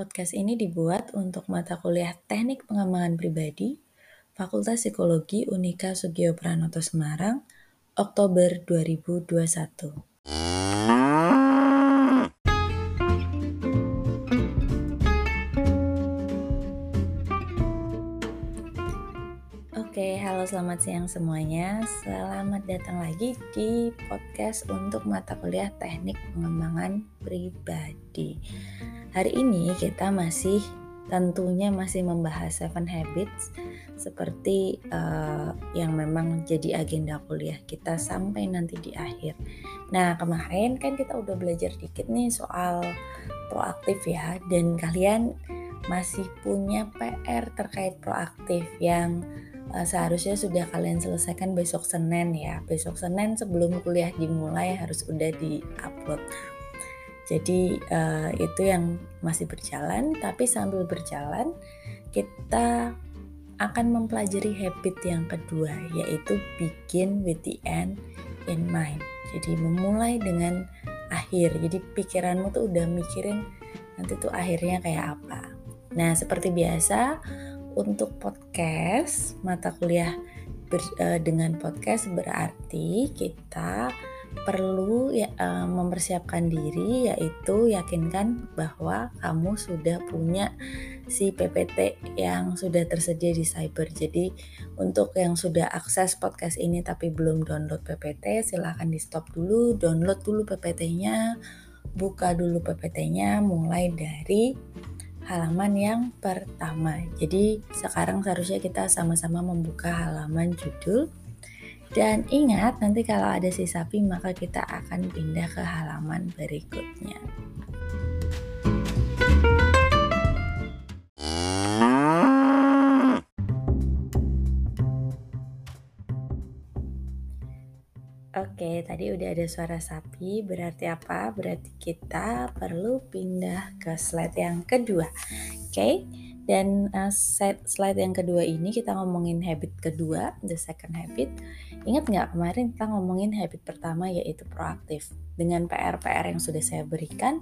Podcast ini dibuat untuk mata kuliah Teknik Pengembangan Pribadi, Fakultas Psikologi Unika Sugio Pranoto Semarang, Oktober 2021. Selamat siang semuanya. Selamat datang lagi di podcast untuk mata kuliah Teknik Pengembangan Pribadi. Hari ini kita masih tentunya masih membahas Seven Habits seperti uh, yang memang jadi agenda kuliah kita sampai nanti di akhir. Nah, kemarin kan kita udah belajar dikit nih soal proaktif ya dan kalian masih punya PR terkait proaktif yang seharusnya sudah kalian selesaikan besok Senin ya. Besok Senin sebelum kuliah dimulai harus udah di-upload. Jadi uh, itu yang masih berjalan, tapi sambil berjalan kita akan mempelajari habit yang kedua yaitu begin with the end in mind. Jadi memulai dengan akhir. Jadi pikiranmu tuh udah mikirin nanti tuh akhirnya kayak apa. Nah, seperti biasa untuk podcast mata kuliah ber, uh, dengan podcast berarti kita perlu ya, uh, mempersiapkan diri yaitu yakinkan bahwa kamu sudah punya si PPT yang sudah tersedia di cyber. Jadi untuk yang sudah akses podcast ini tapi belum download PPT silahkan di stop dulu, download dulu PPT-nya, buka dulu PPT-nya mulai dari halaman yang pertama. Jadi sekarang seharusnya kita sama-sama membuka halaman judul dan ingat nanti kalau ada sisa pi maka kita akan pindah ke halaman berikutnya. Tadi udah ada suara sapi, berarti apa? Berarti kita perlu pindah ke slide yang kedua. Oke, dan uh, slide yang kedua ini kita ngomongin habit kedua, the second habit. Ingat nggak kemarin kita ngomongin habit pertama yaitu proaktif dengan PR-PR yang sudah saya berikan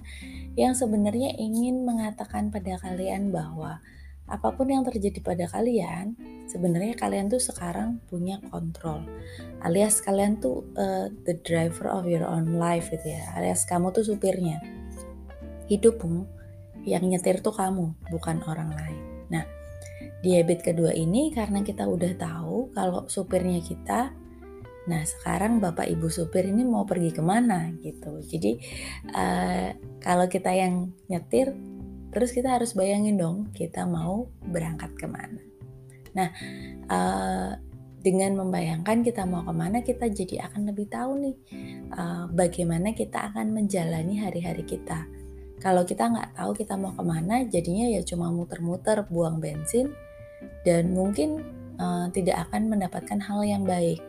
yang sebenarnya ingin mengatakan pada kalian bahwa apa pun yang terjadi pada kalian, sebenarnya kalian tuh sekarang punya kontrol. Alias kalian tuh uh, the driver of your own life gitu ya. Alias kamu tuh supirnya. Hidupmu yang nyetir tuh kamu, bukan orang lain. Nah, di habit kedua ini karena kita udah tahu kalau supirnya kita Nah sekarang bapak ibu supir ini mau pergi ke mana gitu. Jadi uh, kalau kita yang nyetir Terus kita harus bayangin dong kita mau berangkat ke mana. Nah, uh, dengan membayangkan kita mau ke mana, kita jadi akan lebih tahu nih uh, bagaimana kita akan menjalani hari-hari kita. Kalau kita nggak tahu kita mau ke mana, jadinya ya cuma muter-muter, buang bensin, dan mungkin uh, tidak akan mendapatkan hal yang baik.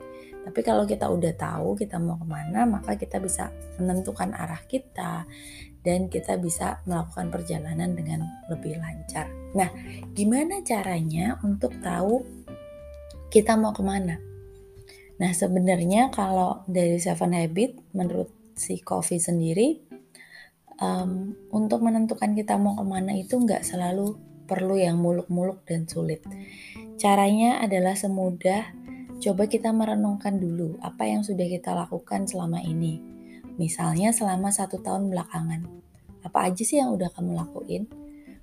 Tapi kalau kita udah tahu kita mau ke mana, maka kita bisa menentukan arah kita dan kita bisa melakukan perjalanan dengan lebih lancar. Nah, gimana caranya untuk tahu kita mau ke mana? Nah, sebenarnya kalau dari Seven Habit, menurut si Coffee sendiri, um, untuk menentukan kita mau ke mana itu nggak selalu perlu yang muluk-muluk dan sulit. Caranya adalah semudah Coba kita merenungkan dulu apa yang sudah kita lakukan selama ini. Misalnya selama satu tahun belakangan. Apa aja sih yang udah kamu lakuin?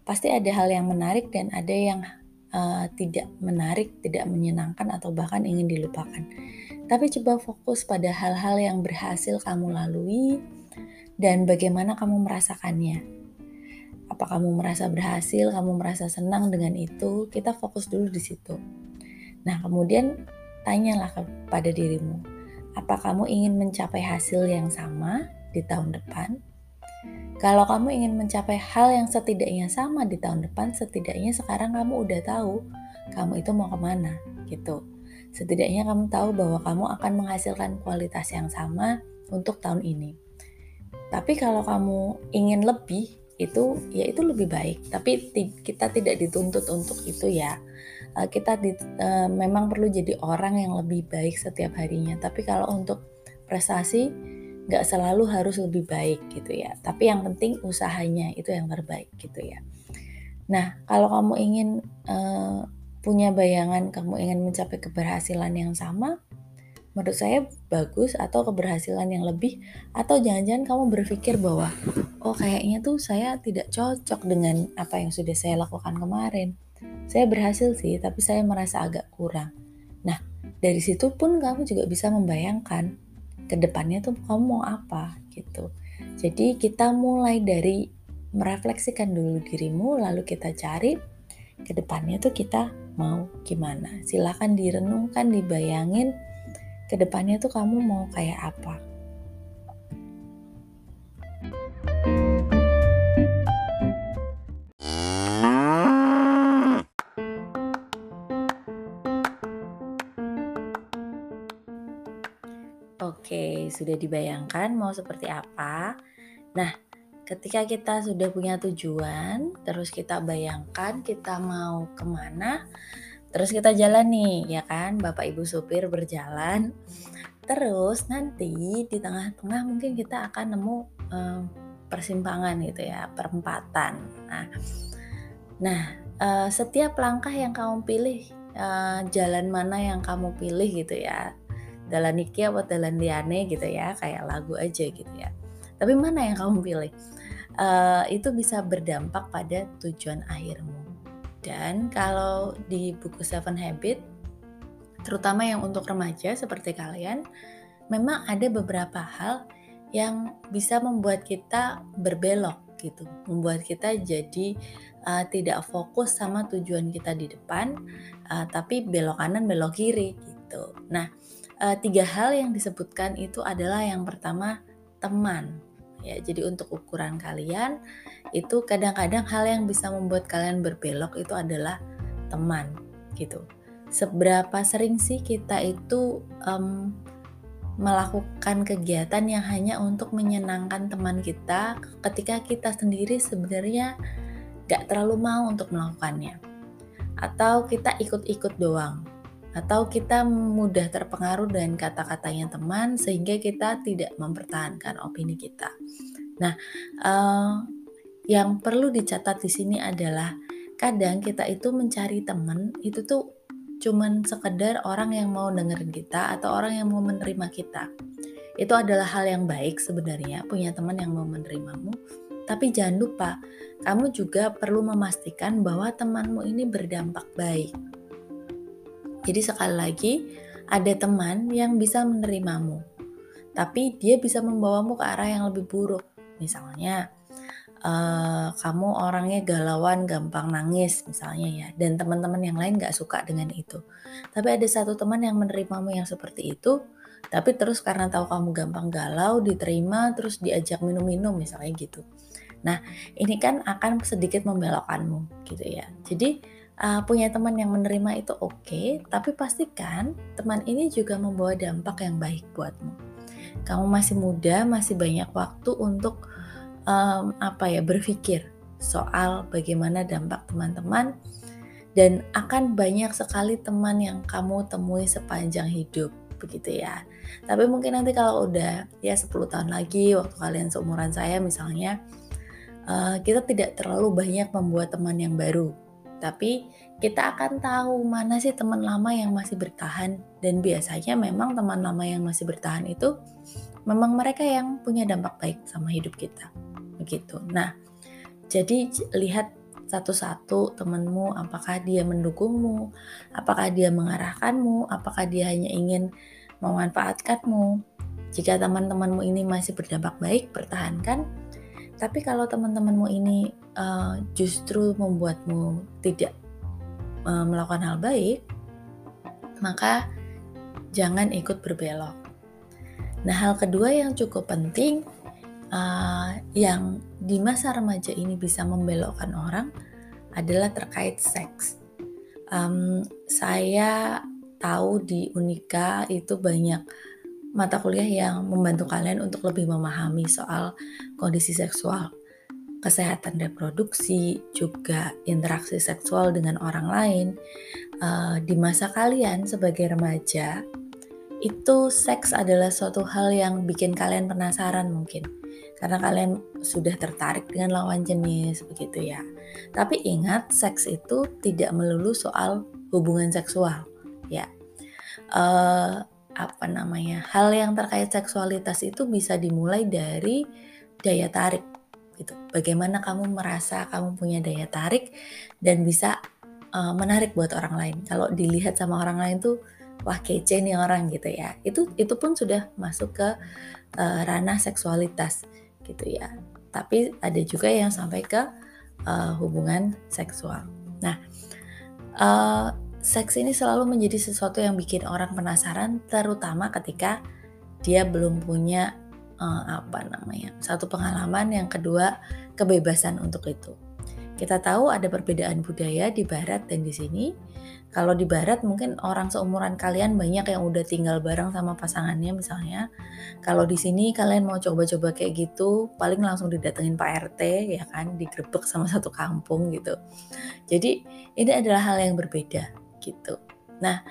Pasti ada hal yang menarik dan ada yang uh, tidak menarik, tidak menyenangkan atau bahkan ingin dilupakan. Tapi coba fokus pada hal-hal yang berhasil kamu lalui dan bagaimana kamu merasakannya. Apa kamu merasa berhasil, kamu merasa senang dengan itu? Kita fokus dulu di situ. Nah, kemudian tanyalah kepada dirimu, apa kamu ingin mencapai hasil yang sama di tahun depan? Kalau kamu ingin mencapai hal yang setidaknya sama di tahun depan, setidaknya sekarang kamu udah tahu kamu itu mau ke mana gitu. Setidaknya kamu tahu bahwa kamu akan menghasilkan kualitas yang sama untuk tahun ini. Tapi kalau kamu ingin lebih, itu ya itu lebih baik. Tapi kita tidak dituntut untuk itu ya uh, kita di, uh, memang perlu jadi orang yang lebih baik setiap harinya. Tapi kalau untuk prestasi nggak selalu harus lebih baik gitu ya. Tapi yang penting usahanya itu yang terbaik gitu ya. Nah, kalau kamu ingin uh, punya bayangan kamu ingin mencapai keberhasilan yang sama, menurut saya bagus atau keberhasilan yang lebih atau jangan-jangan kamu berpikir bahwa oh kayaknya tuh saya tidak cocok dengan apa yang sudah saya lakukan kemarin. Saya berhasil sih, tapi saya merasa agak kurang. Nah, dari situ pun kamu juga bisa membayangkan ke depannya tuh kamu mau apa gitu. Jadi kita mulai dari merefleksikan dulu dirimu lalu kita cari ke depannya tuh kita mau gimana. Silahkan direnungkan, dibayangin ke depannya tuh kamu mau kayak apa. Sudah dibayangkan mau seperti apa? Nah, ketika kita sudah punya tujuan, terus kita bayangkan kita mau ke mana, terus kita jalan nih, ya kan? Bapak Ibu supir berjalan. Terus nanti di tengah-tengah mungkin kita akan nemu um, persimpangan gitu ya, perempatan. Nah, nah uh, setiap langkah yang kamu pilih, uh, jalan mana yang kamu pilih gitu ya, jalan iki atau jalan liane gitu ya, kayak lagu aja gitu ya. Tapi mana yang kamu pilih? Uh, itu bisa berdampak pada tujuan akhirmu. Dan kalau di buku Seven Habit, terutama yang untuk remaja seperti kalian, memang ada beberapa hal yang bisa membuat kita berbelok gitu, membuat kita jadi uh, tidak fokus sama tujuan kita di depan, uh, tapi belok kanan belok kiri gitu. Nah, uh, tiga hal yang disebutkan itu adalah yang pertama teman ya. Jadi untuk ukuran kalian itu kadang-kadang hal yang bisa membuat kalian berbelok itu adalah teman gitu. Seberapa sering sih kita itu um, melakukan kegiatan yang hanya untuk menyenangkan teman kita ketika kita sendiri sebenarnya gak terlalu mau untuk melakukannya atau kita ikut-ikut doang atau kita mudah terpengaruh dengan kata-katanya teman sehingga kita tidak mempertahankan opini kita. Nah, uh, yang perlu dicatat di sini adalah kadang kita itu mencari teman itu tuh cuman sekedar orang yang mau dengerin kita atau orang yang mau menerima kita. Itu adalah hal yang baik sebenarnya punya teman yang mau menerimamu. Tapi jangan lupa, kamu juga perlu memastikan bahwa temanmu ini berdampak baik jadi sekali lagi, ada teman yang bisa menerimamu, tapi dia bisa membawamu ke arah yang lebih buruk. Misalnya, uh, kamu orangnya galauan, gampang nangis misalnya ya, dan teman-teman yang lain gak suka dengan itu. Tapi ada satu teman yang menerimamu yang seperti itu, tapi terus karena tahu kamu gampang galau, diterima, terus diajak minum-minum misalnya gitu. Nah, ini kan akan sedikit membelokkanmu gitu ya. Jadi, uh, punya teman yang menerima itu oke, okay, tapi pastikan teman ini juga membawa dampak yang baik buatmu. Kamu masih muda, masih banyak waktu untuk um, apa ya berpikir soal bagaimana dampak teman-teman dan akan banyak sekali teman yang kamu temui sepanjang hidup begitu ya. Tapi mungkin nanti kalau udah ya 10 tahun lagi waktu kalian seumuran saya misalnya uh, kita tidak terlalu banyak membuat teman yang baru tapi kita akan tahu mana sih teman lama yang masih bertahan dan biasanya memang teman lama yang masih bertahan itu memang mereka yang punya dampak baik sama hidup kita. Begitu. Nah, jadi lihat satu-satu temanmu apakah dia mendukungmu, apakah dia mengarahkanmu, apakah dia hanya ingin memanfaatkanmu. Jika teman-temanmu ini masih berdampak baik, pertahankan tapi kalau teman-temanmu ini uh, justru membuatmu tidak uh, melakukan hal baik, maka jangan ikut berbelok. Nah, hal kedua yang cukup penting uh, yang di masa remaja ini bisa membelokkan orang adalah terkait seks. Um, saya tahu di Unika itu banyak mata kuliah yang membantu kalian untuk lebih memahami soal kondisi seksual, kesehatan reproduksi, juga interaksi seksual dengan orang lain uh, di masa kalian sebagai remaja. itu seks adalah suatu hal yang bikin kalian penasaran mungkin karena kalian sudah tertarik dengan lawan jenis begitu ya. Tapi ingat seks itu tidak melulu soal hubungan seksual ya. Uh, apa namanya hal yang terkait seksualitas itu bisa dimulai dari daya tarik gitu. Bagaimana kamu merasa kamu punya daya tarik dan bisa uh, menarik buat orang lain. Kalau dilihat sama orang lain tuh wah kece nih orang gitu ya. Itu itu pun sudah masuk ke uh, ranah seksualitas gitu ya. Tapi ada juga yang sampai ke uh, hubungan seksual. Nah uh, seks ini selalu menjadi sesuatu yang bikin orang penasaran, terutama ketika dia belum punya uh, apa namanya satu pengalaman, yang kedua kebebasan untuk itu. Kita tahu ada perbedaan budaya di barat dan di sini. Kalau di barat mungkin orang seumuran kalian banyak yang udah tinggal bareng sama pasangannya misalnya. Kalau di sini kalian mau coba-coba kayak gitu, paling langsung didatengin Pak RT ya kan, digrebek sama satu kampung gitu. Jadi ini adalah hal yang berbeda gitu. Nah,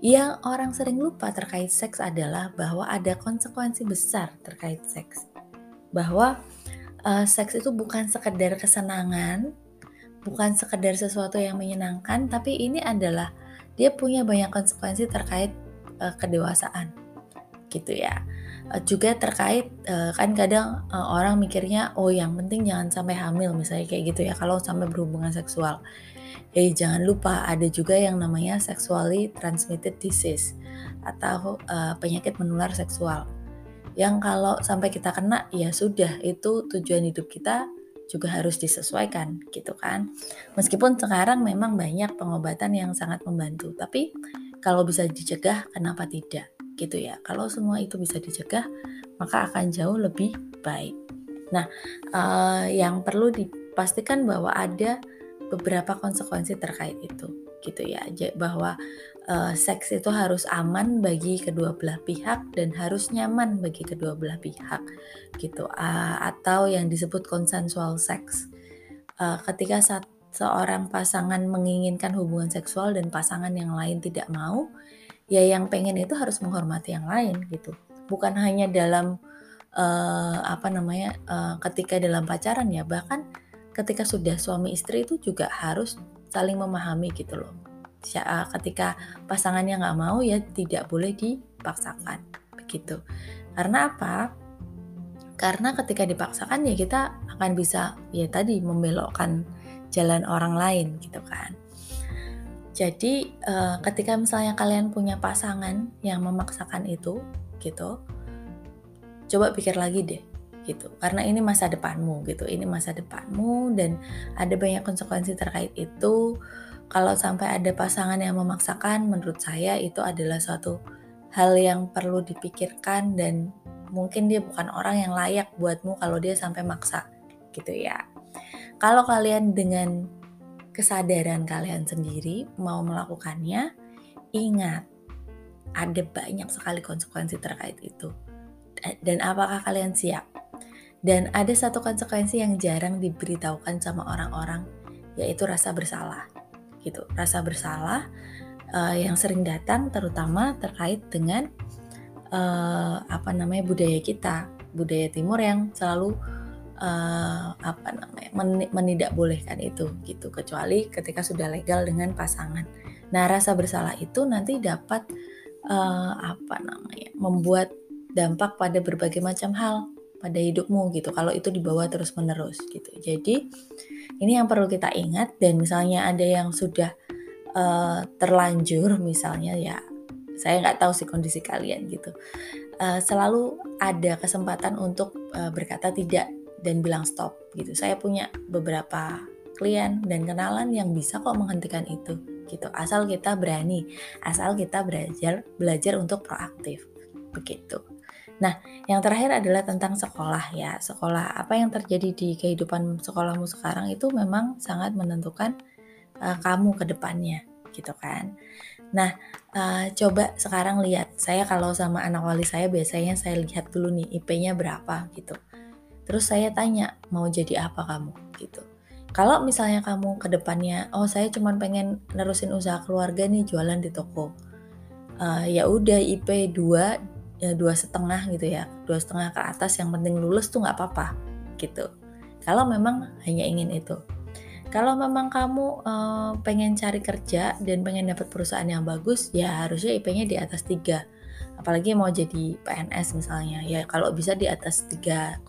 yang orang sering lupa terkait seks adalah bahwa ada konsekuensi besar terkait seks. Bahwa uh, seks itu bukan sekedar kesenangan, bukan sekedar sesuatu yang menyenangkan, tapi ini adalah dia punya banyak konsekuensi terkait uh, kedewasaan. Gitu ya. Uh, juga terkait uh, kan kadang uh, orang mikirnya oh yang penting jangan sampai hamil misalnya kayak gitu ya kalau sampai berhubungan seksual Eh jangan lupa ada juga yang namanya sexually transmitted disease atau uh, penyakit menular seksual. Yang kalau sampai kita kena ya sudah itu tujuan hidup kita juga harus disesuaikan gitu kan. Meskipun sekarang memang banyak pengobatan yang sangat membantu, tapi kalau bisa dicegah kenapa tidak gitu ya. Kalau semua itu bisa dicegah maka akan jauh lebih baik. Nah, uh, yang perlu dipastikan bahwa ada beberapa konsekuensi terkait itu gitu ya. Bahwa uh, seks itu harus aman bagi kedua belah pihak dan harus nyaman bagi kedua belah pihak gitu. Uh, atau yang disebut konsensual seks uh, ketika saat seorang pasangan menginginkan hubungan seksual dan pasangan yang lain tidak mau ya yang pengen itu harus menghormati yang lain gitu. Bukan hanya dalam uh, apa namanya uh, ketika dalam pacaran ya bahkan ketika sudah suami istri itu juga harus saling memahami gitu loh. Eh, ketika pasangannya nggak mau ya tidak boleh dipaksakan begitu. Karena apa? Karena ketika dipaksakan ya kita akan bisa ya tadi membelokkan jalan orang lain gitu kan. Jadi uh, ketika misalnya kalian punya pasangan yang memaksakan itu gitu, coba pikir lagi deh gitu. Karena ini masa depanmu gitu ini masa depanmu dan ada banyak konsekuensi terkait itu. Kalau sampai ada pasangan yang memaksakan menurut saya itu adalah suatu hal yang perlu dipikirkan dan mungkin dia bukan orang yang layak buatmu kalau dia sampai maksa gitu ya. Kalau kalian dengan kesadaran kalian sendiri mau melakukannya ingat ada banyak sekali konsekuensi terkait itu. Dan apakah kalian siap dan ada satu konsekuensi yang jarang diberitahukan sama orang-orang, yaitu rasa bersalah. Gitu, rasa bersalah uh, yang sering datang terutama terkait dengan uh, apa namanya budaya kita, budaya timur yang selalu uh, apa namanya men menidakbolehkan itu gitu kecuali ketika sudah legal dengan pasangan. Nah, rasa bersalah itu nanti dapat uh, apa namanya membuat dampak pada berbagai macam hal pada hidupmu gitu kalau itu dibawa terus menerus gitu. Jadi ini yang perlu kita ingat dan misalnya ada yang sudah uh, terlanjur misalnya ya saya nggak tahu sih kondisi kalian gitu uh, selalu ada kesempatan untuk uh, berkata tidak dan bilang stop gitu. Saya punya beberapa klien dan kenalan yang bisa kok menghentikan itu gitu asal kita berani asal kita belajar belajar untuk proaktif begitu Nah, yang terakhir adalah tentang sekolah ya. Sekolah apa yang terjadi di kehidupan sekolahmu sekarang itu memang sangat menentukan uh, kamu ke depannya gitu kan. Nah, uh, coba sekarang lihat. Saya kalau sama anak wali saya biasanya saya lihat dulu nih IP-nya berapa gitu. Terus saya tanya, mau jadi apa kamu gitu. Kalau misalnya kamu ke depannya, oh saya cuma pengen nerusin usaha keluarga nih jualan di toko uh, ya udah IP 2 ya dua setengah gitu ya. Dua setengah ke atas yang penting lulus tuh nggak apa-apa gitu. Kalau memang hanya ingin itu. Kalau memang kamu uh, pengen cari kerja dan pengen dapat perusahaan yang bagus ya harusnya IP-nya di atas 3 apalagi mau jadi PNS misalnya. Ya kalau bisa di atas 3,25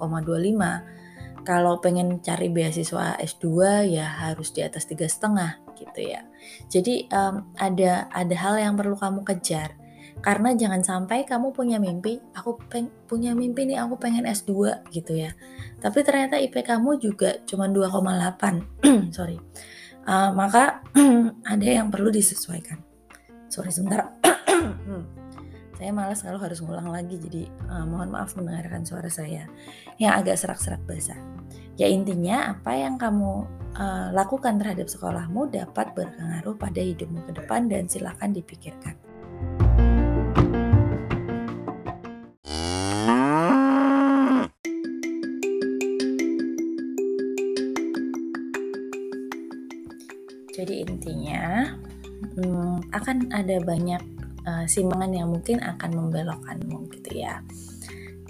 kalau pengen cari beasiswa S2 ya harus di atas tiga setengah gitu ya. Jadi um, ada ada hal yang perlu kamu kejar karena jangan sampai kamu punya mimpi, aku peng, punya mimpi nih aku pengen S2 gitu ya. Tapi ternyata IP kamu juga cuma 2,8. Sorry. Uh, maka ada yang perlu disesuaikan. Sorry sebentar. saya malas kalau harus ngulang lagi jadi uh, mohon maaf mendengarkan suara saya yang agak serak-serak basah. Ya intinya apa yang kamu uh, lakukan terhadap sekolahmu dapat berpengaruh pada hidupmu ke depan dan silakan dipikirkan. Ada banyak uh, simpangan yang mungkin akan membelokkanmu gitu ya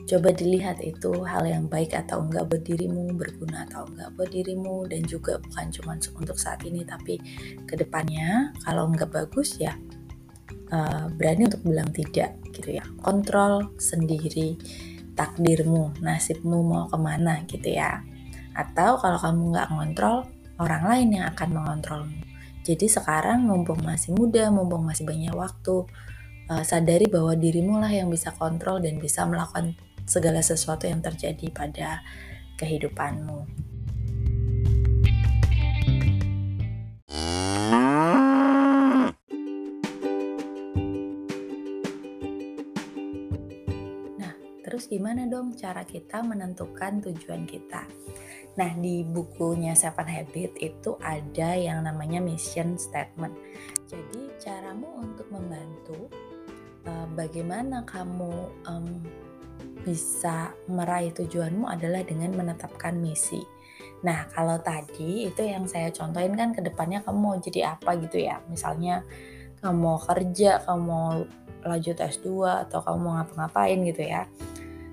coba dilihat itu hal yang baik atau enggak buat dirimu, berguna atau enggak buat dirimu, dan juga bukan cuma untuk saat ini, tapi ke depannya kalau enggak bagus ya uh, berani untuk bilang tidak gitu ya. Kontrol sendiri takdirmu, nasibmu mau ke mana gitu ya. Atau kalau kamu nggak ngontrol, orang lain yang akan mengontrolmu. Jadi sekarang mumpung masih muda, mumpung masih banyak waktu, uh, sadari bahwa dirimu lah yang bisa kontrol dan bisa melakukan segala sesuatu yang terjadi pada kehidupanmu. Nah, terus gimana dong cara kita menentukan tujuan kita? Nah, di bukunya Seven Habit itu ada yang namanya mission statement. Jadi, caramu untuk membantu uh, bagaimana kamu um, bisa meraih tujuanmu adalah dengan menetapkan misi. Nah, kalau tadi itu yang saya contohin kan ke depannya kamu mau jadi apa gitu ya. Misalnya kamu mau kerja, kamu mau lanjut S2 atau kamu mau ngapa-ngapain gitu ya.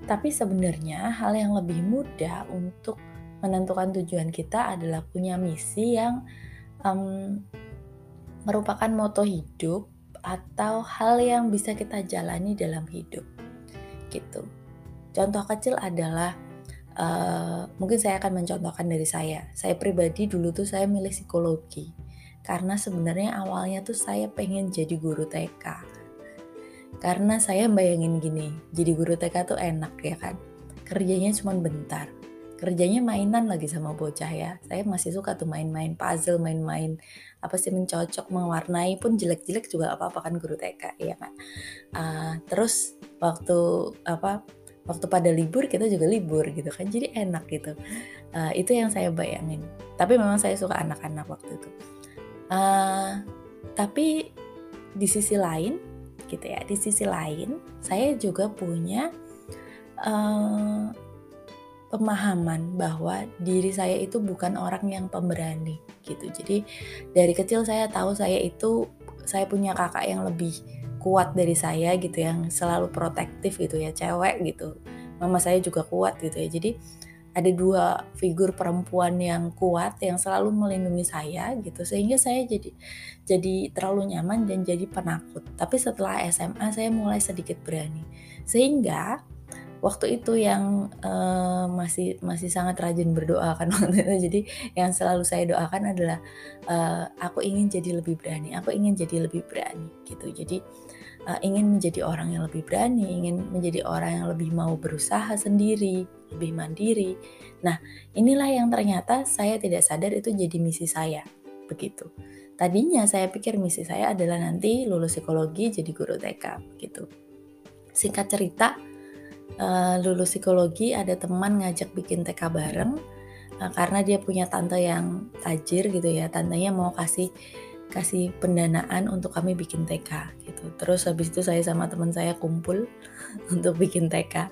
Tapi sebenarnya hal yang lebih mudah untuk menentukan tujuan kita adalah punya misi yang um, merupakan moto hidup atau hal yang bisa kita jalani dalam hidup gitu. Contoh kecil adalah uh, mungkin saya akan mencontohkan dari saya. Saya pribadi dulu tuh saya milih psikologi karena sebenarnya awalnya tuh saya pengen jadi guru TK. Karena saya bayangin gini, jadi guru TK tuh enak ya kan. Kerjanya cuma bentar. Kerjanya mainan lagi sama bocah ya. Saya masih suka tuh main-main puzzle, main-main apa sih mencocok, mewarnai pun jelek-jelek juga apa-apa kan guru TK ya kan. Uh, terus waktu apa waktu pada libur kita juga libur gitu kan jadi enak gitu uh, itu yang saya bayangin tapi memang saya suka anak-anak waktu itu uh, tapi di sisi lain gitu ya di sisi lain saya juga punya uh, pemahaman bahwa diri saya itu bukan orang yang pemberani gitu. Jadi dari kecil saya tahu saya itu saya punya kakak yang lebih kuat dari saya gitu yang selalu protektif gitu ya cewek gitu. Mama saya juga kuat gitu ya. Jadi ada dua figur perempuan yang kuat yang selalu melindungi saya gitu. Sehingga saya jadi jadi terlalu nyaman dan jadi penakut. Tapi setelah SMA saya mulai sedikit berani. Sehingga waktu itu yang uh, masih masih sangat rajin berdoa kan waktu itu jadi yang selalu saya doakan adalah uh, aku ingin jadi lebih berani aku ingin jadi lebih berani gitu jadi uh, ingin menjadi orang yang lebih berani, ingin menjadi orang yang lebih mau berusaha sendiri, lebih mandiri. Nah, inilah yang ternyata saya tidak sadar itu jadi misi saya. Begitu. Tadinya saya pikir misi saya adalah nanti lulus psikologi jadi guru TK gitu. Singkat cerita, uh, lulus psikologi ada teman ngajak bikin TK bareng uh, karena dia punya tante yang tajir gitu ya. Tantenya mau kasih kasih pendanaan untuk kami bikin TK gitu. Terus habis itu saya sama teman saya kumpul untuk bikin TK.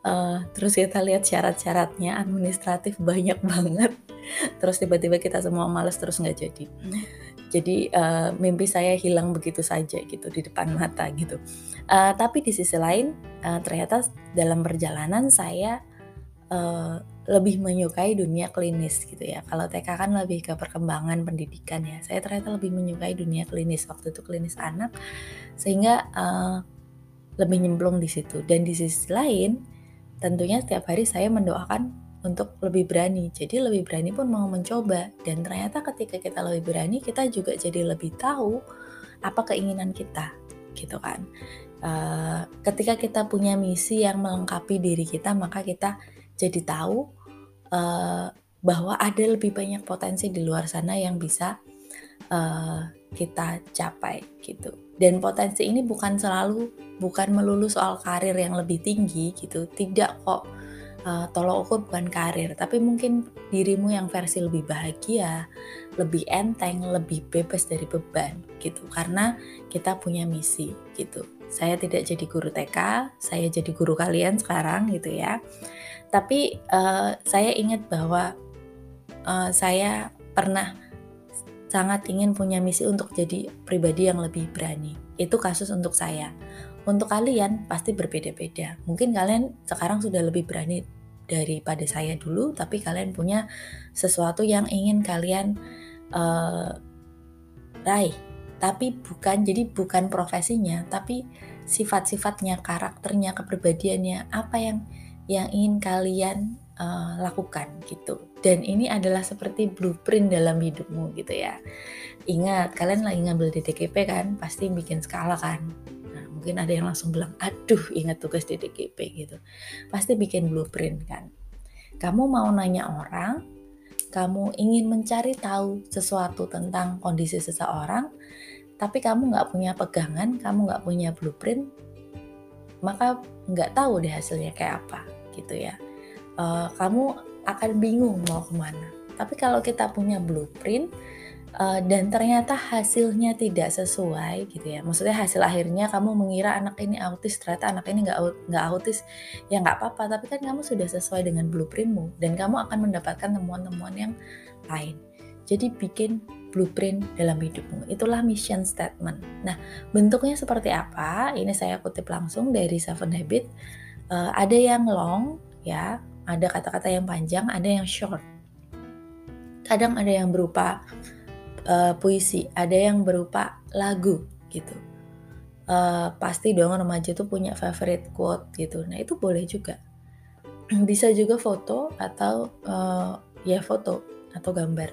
Uh, eh, terus kita lihat syarat-syaratnya administratif banyak banget. Terus tiba-tiba kita semua males terus nggak jadi. Jadi uh, mimpi saya hilang begitu saja gitu di depan mata gitu. Uh, tapi di sisi lain uh, ternyata dalam perjalanan saya uh, lebih menyukai dunia klinis gitu ya. Kalau TK kan lebih ke perkembangan pendidikan ya. Saya ternyata lebih menyukai dunia klinis. Waktu itu klinis anak sehingga uh, lebih nyemplung di situ. Dan di sisi lain tentunya setiap hari saya mendoakan untuk lebih berani. Jadi lebih berani pun mau mencoba dan ternyata ketika kita lebih berani kita juga jadi lebih tahu apa keinginan kita gitu kan. Uh, ketika kita punya misi yang melengkapi diri kita maka kita jadi tahu uh, bahwa ada lebih banyak potensi di luar sana yang bisa uh, kita capai gitu. Dan potensi ini bukan selalu bukan melulu soal karir yang lebih tinggi gitu. Tidak kok uh, tolok ukur bukan karir, tapi mungkin dirimu yang versi lebih bahagia, lebih enteng, lebih bebas dari beban gitu. Karena kita punya misi gitu. Saya tidak jadi guru TK, saya jadi guru kalian sekarang gitu ya. Tapi uh, saya ingat bahwa uh, saya pernah sangat ingin punya misi untuk jadi pribadi yang lebih berani. Itu kasus untuk saya. Untuk kalian pasti berbeda-beda. Mungkin kalian sekarang sudah lebih berani daripada saya dulu, tapi kalian punya sesuatu yang ingin kalian uh, raih. Tapi bukan jadi bukan profesinya, tapi sifat-sifatnya, karakternya, kepribadiannya, apa yang yang ingin kalian uh, lakukan gitu. Dan ini adalah seperti blueprint dalam hidupmu gitu ya. Ingat, kalian lagi ngambil DTKP kan, pasti bikin skala kan mungkin ada yang langsung bilang aduh ingat tugas DDGP gitu. Pasti bikin blueprint kan. Kamu mau nanya orang kamu ingin mencari tahu sesuatu tentang kondisi seseorang tapi kamu nggak punya pegangan kamu nggak punya blueprint maka nggak tahu deh hasilnya kayak apa gitu ya. Uh, kamu akan bingung mau ke mana. Tapi kalau kita punya blueprint uh, dan ternyata hasilnya tidak sesuai gitu ya. Maksudnya hasil akhirnya kamu mengira anak ini autis ternyata anak ini nggak nggak autis. Ya nggak apa-apa tapi kan kamu sudah sesuai dengan blueprintmu dan kamu akan mendapatkan temuan-temuan yang lain. Jadi bikin blueprint dalam hidupmu. Itulah mission statement. Nah bentuknya seperti apa? Ini saya kutip langsung dari Seven Habit. Uh, ada yang long ya. Ada kata-kata yang panjang ada yang short. Kadang ada yang berupa uh, puisi, ada yang berupa lagu gitu. Uh, pasti dong remaja tuh punya favorite quote gitu. Nah itu boleh juga. Bisa juga foto atau uh, ya foto atau gambar.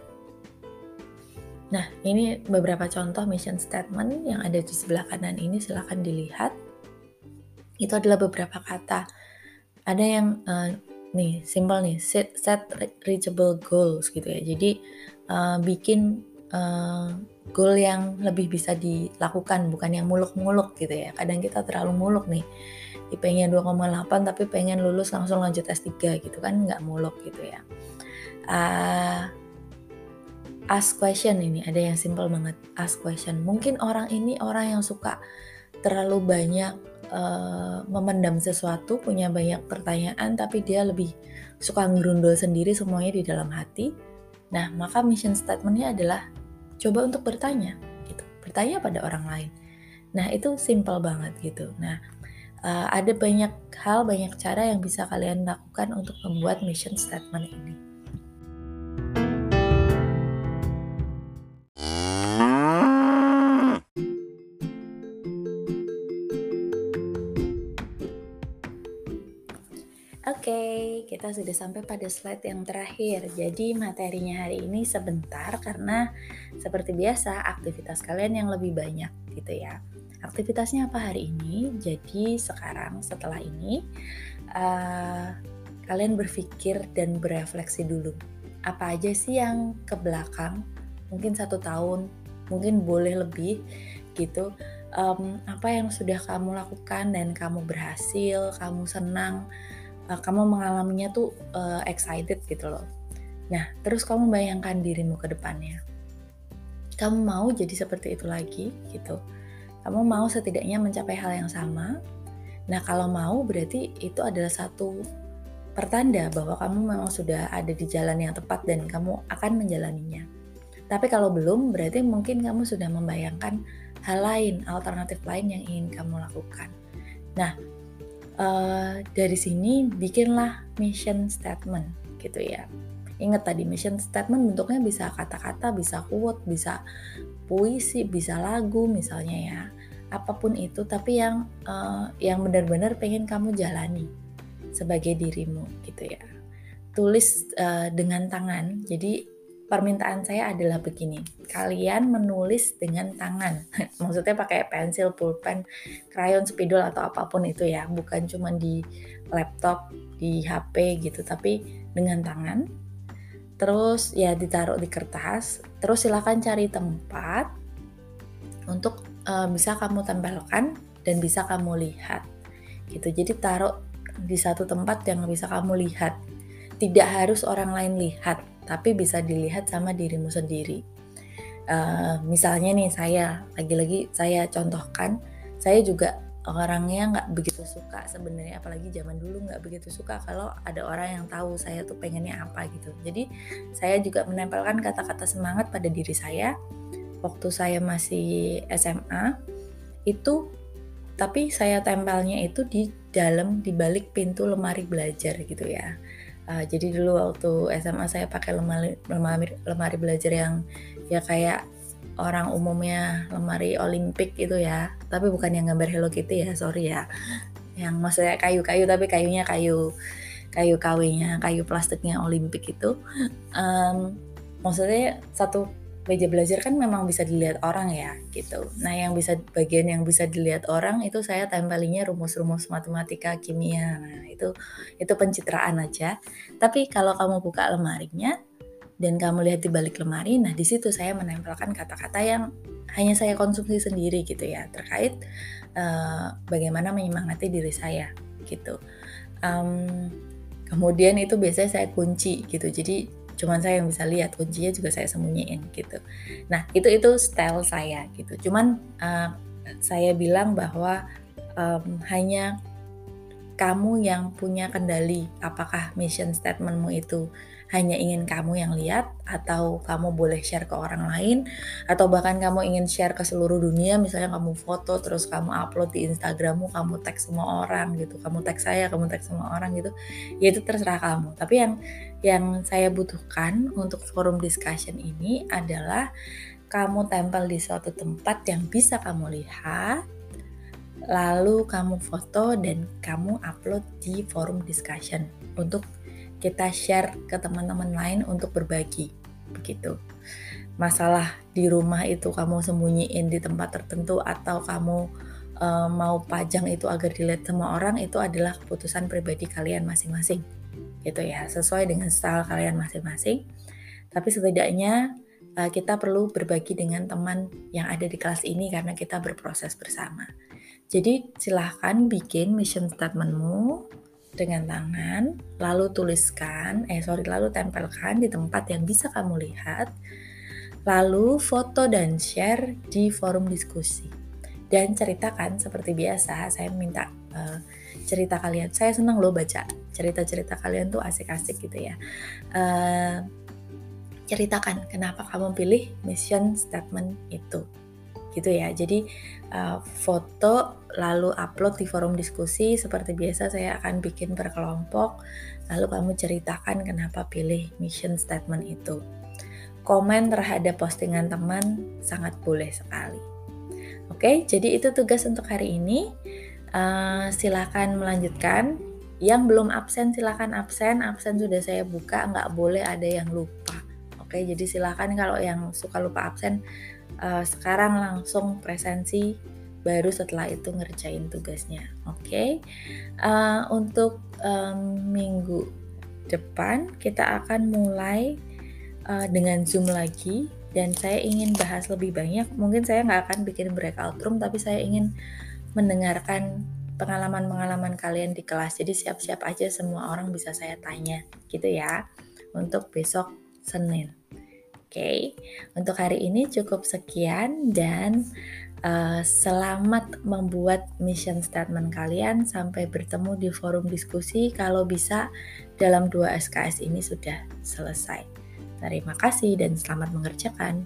Nah ini beberapa contoh mission statement yang ada di sebelah kanan ini silahkan dilihat. Itu adalah beberapa kata. Ada yang uh, nih simple nih set set reachable goals gitu ya. Jadi uh, bikin uh, goal yang lebih bisa dilakukan bukan yang muluk-muluk gitu ya. Kadang kita terlalu muluk nih. Pengen 2,8 tapi pengen lulus langsung lanjut S3 gitu kan nggak muluk gitu ya. Uh, ask question ini ada yang simple banget. Ask question. Mungkin orang ini orang yang suka terlalu banyak uh, memendam sesuatu punya banyak pertanyaan tapi dia lebih suka ngerundul sendiri semuanya di dalam hati Nah, maka mission statementnya adalah coba untuk bertanya, gitu. Bertanya pada orang lain. Nah, itu simple banget gitu. Nah, uh, ada banyak hal, banyak cara yang bisa kalian lakukan untuk membuat mission statement ini. Kita sudah sampai pada slide yang terakhir. Jadi materinya hari ini sebentar karena seperti biasa aktivitas kalian yang lebih banyak gitu ya. Aktivitasnya apa hari ini? Jadi sekarang setelah ini uh, kalian berpikir dan berefleksi dulu. Apa aja sih yang ke belakang? Mungkin satu tahun, mungkin boleh lebih gitu. Um, apa yang sudah kamu lakukan dan kamu berhasil, kamu senang, uh, kamu mengalaminya tuh uh, excited gitu loh. Nah, terus kamu bayangkan dirimu ke depannya. Kamu mau jadi seperti itu lagi gitu. Kamu mau setidaknya mencapai hal yang sama. Nah, kalau mau berarti itu adalah satu pertanda bahwa kamu memang sudah ada di jalan yang tepat dan kamu akan menjalaninya. Tapi kalau belum, berarti mungkin kamu sudah membayangkan hal lain, alternatif lain yang ingin kamu lakukan. Nah, uh, dari sini bikinlah mission statement gitu ya. Ingat tadi mission statement bentuknya bisa kata-kata, bisa quote, bisa puisi, bisa lagu misalnya ya. Apa pun itu tapi yang uh, yang benar-benar pengen kamu jalani sebagai dirimu gitu ya. Tulis uh, dengan tangan. Jadi permintaan saya adalah begini. Kalian menulis dengan tangan. Maksudnya pakai pensil, pulpen, krayon, spidol atau apa pun itu ya, bukan cuma di laptop, di HP gitu, tapi dengan tangan. Terus ya ditaruh di kertas. Terus silahkan cari tempat untuk uh, bisa kamu tempelkan dan bisa kamu lihat. Gitu. Jadi taruh di satu tempat yang bisa kamu lihat. Tidak harus orang lain lihat tapi bisa dilihat sama dirimu sendiri. Uh, misalnya nih saya lagi-lagi saya contohkan saya juga orangnya nggak begitu suka sebenarnya apalagi zaman dulu nggak begitu suka kalau ada orang yang tahu saya tuh pengennya apa gitu. Jadi saya juga menempelkan kata-kata semangat pada diri saya. Waktu saya masih SMA itu tapi saya tempelnya itu di dalam di balik pintu lemari belajar gitu ya uh, jadi dulu waktu SMA saya pakai lemari, lemari lemari belajar yang ya kayak orang umumnya lemari Olimpik itu ya. Tapi bukan yang gambar Hello Kitty ya sorry ya. Yang maksudnya kayu-kayu tapi kayunya kayu kayu kawenya kayu plastiknya Olimpik itu. Um, maksudnya satu meja belajar kan memang bisa dilihat orang ya gitu. Nah yang bisa bagian yang bisa dilihat orang itu saya tempelinya rumus-rumus matematika, kimia. Nah itu itu pencitraan aja. Tapi kalau kamu buka lemarinya, dan kamu lihat di balik lemari, nah di situ saya menempelkan kata-kata yang hanya saya konsumsi sendiri gitu ya terkait uh, bagaimana menyemangati diri saya gitu. Um, kemudian itu biasanya saya kunci gitu, jadi cuman saya yang bisa lihat kuncinya juga saya sembunyiin gitu. Nah itu itu style saya gitu. Cuman uh, saya bilang bahwa um, hanya kamu yang punya kendali apakah mission statementmu itu hanya ingin kamu yang lihat atau kamu boleh share ke orang lain atau bahkan kamu ingin share ke seluruh dunia misalnya kamu foto terus kamu upload di Instagrammu kamu tag semua orang gitu kamu tag saya kamu tag semua orang gitu ya itu terserah kamu. Tapi yang yang saya butuhkan untuk forum discussion ini adalah kamu tempel di suatu tempat yang bisa kamu lihat lalu kamu foto dan kamu upload di forum discussion. Untuk kita share ke teman-teman lain untuk berbagi begitu. Masalah di rumah itu kamu sembunyiin di tempat tertentu atau kamu uh, mau pajang itu agar dilihat semua orang itu adalah keputusan pribadi kalian masing-masing gitu ya. Sesuai dengan style kalian masing-masing. Tapi setidaknya uh, kita perlu berbagi dengan teman yang ada di kelas ini karena kita berproses bersama. Jadi silahkan bikin mission statementmu dengan tangan, lalu tuliskan, eh sorry, lalu tempelkan di tempat yang bisa kamu lihat, lalu foto dan share di forum diskusi. Dan ceritakan seperti biasa, saya minta uh, cerita kalian. Saya senang loh baca cerita-cerita kalian tuh asik-asik gitu ya. Uh, ceritakan kenapa kamu pilih mission statement itu gitu ya. Jadi uh, foto lalu upload di forum diskusi seperti biasa saya akan bikin berkelompok lalu kamu ceritakan kenapa pilih mission statement itu. Komen terhadap postingan teman sangat boleh sekali. Oke, jadi itu tugas untuk hari ini. Uh, silakan melanjutkan. Yang belum absen silakan absen. Absen sudah saya buka, nggak boleh ada yang lupa. Oke, jadi silakan kalau yang suka lupa absen uh, sekarang langsung presensi baru setelah itu ngerjain tugasnya. Oke? Okay? uh, eh, untuk um, minggu depan kita akan mulai uh, dengan zoom lagi. Dan saya ingin bahas lebih banyak. Mungkin saya nggak akan bikin breakout room tapi saya ingin mendengarkan pengalaman-pengalaman kalian di kelas. Jadi siap-siap aja semua orang bisa saya tanya. Gitu ya. Untuk besok Senin okay? untuk hari ini cukup sekian dan uh, selamat membuat mission statement kalian sampai bertemu di forum diskusi kalau bisa dalam dua SKS ini sudah selesai. Terima kasih dan selamat mengerjakan.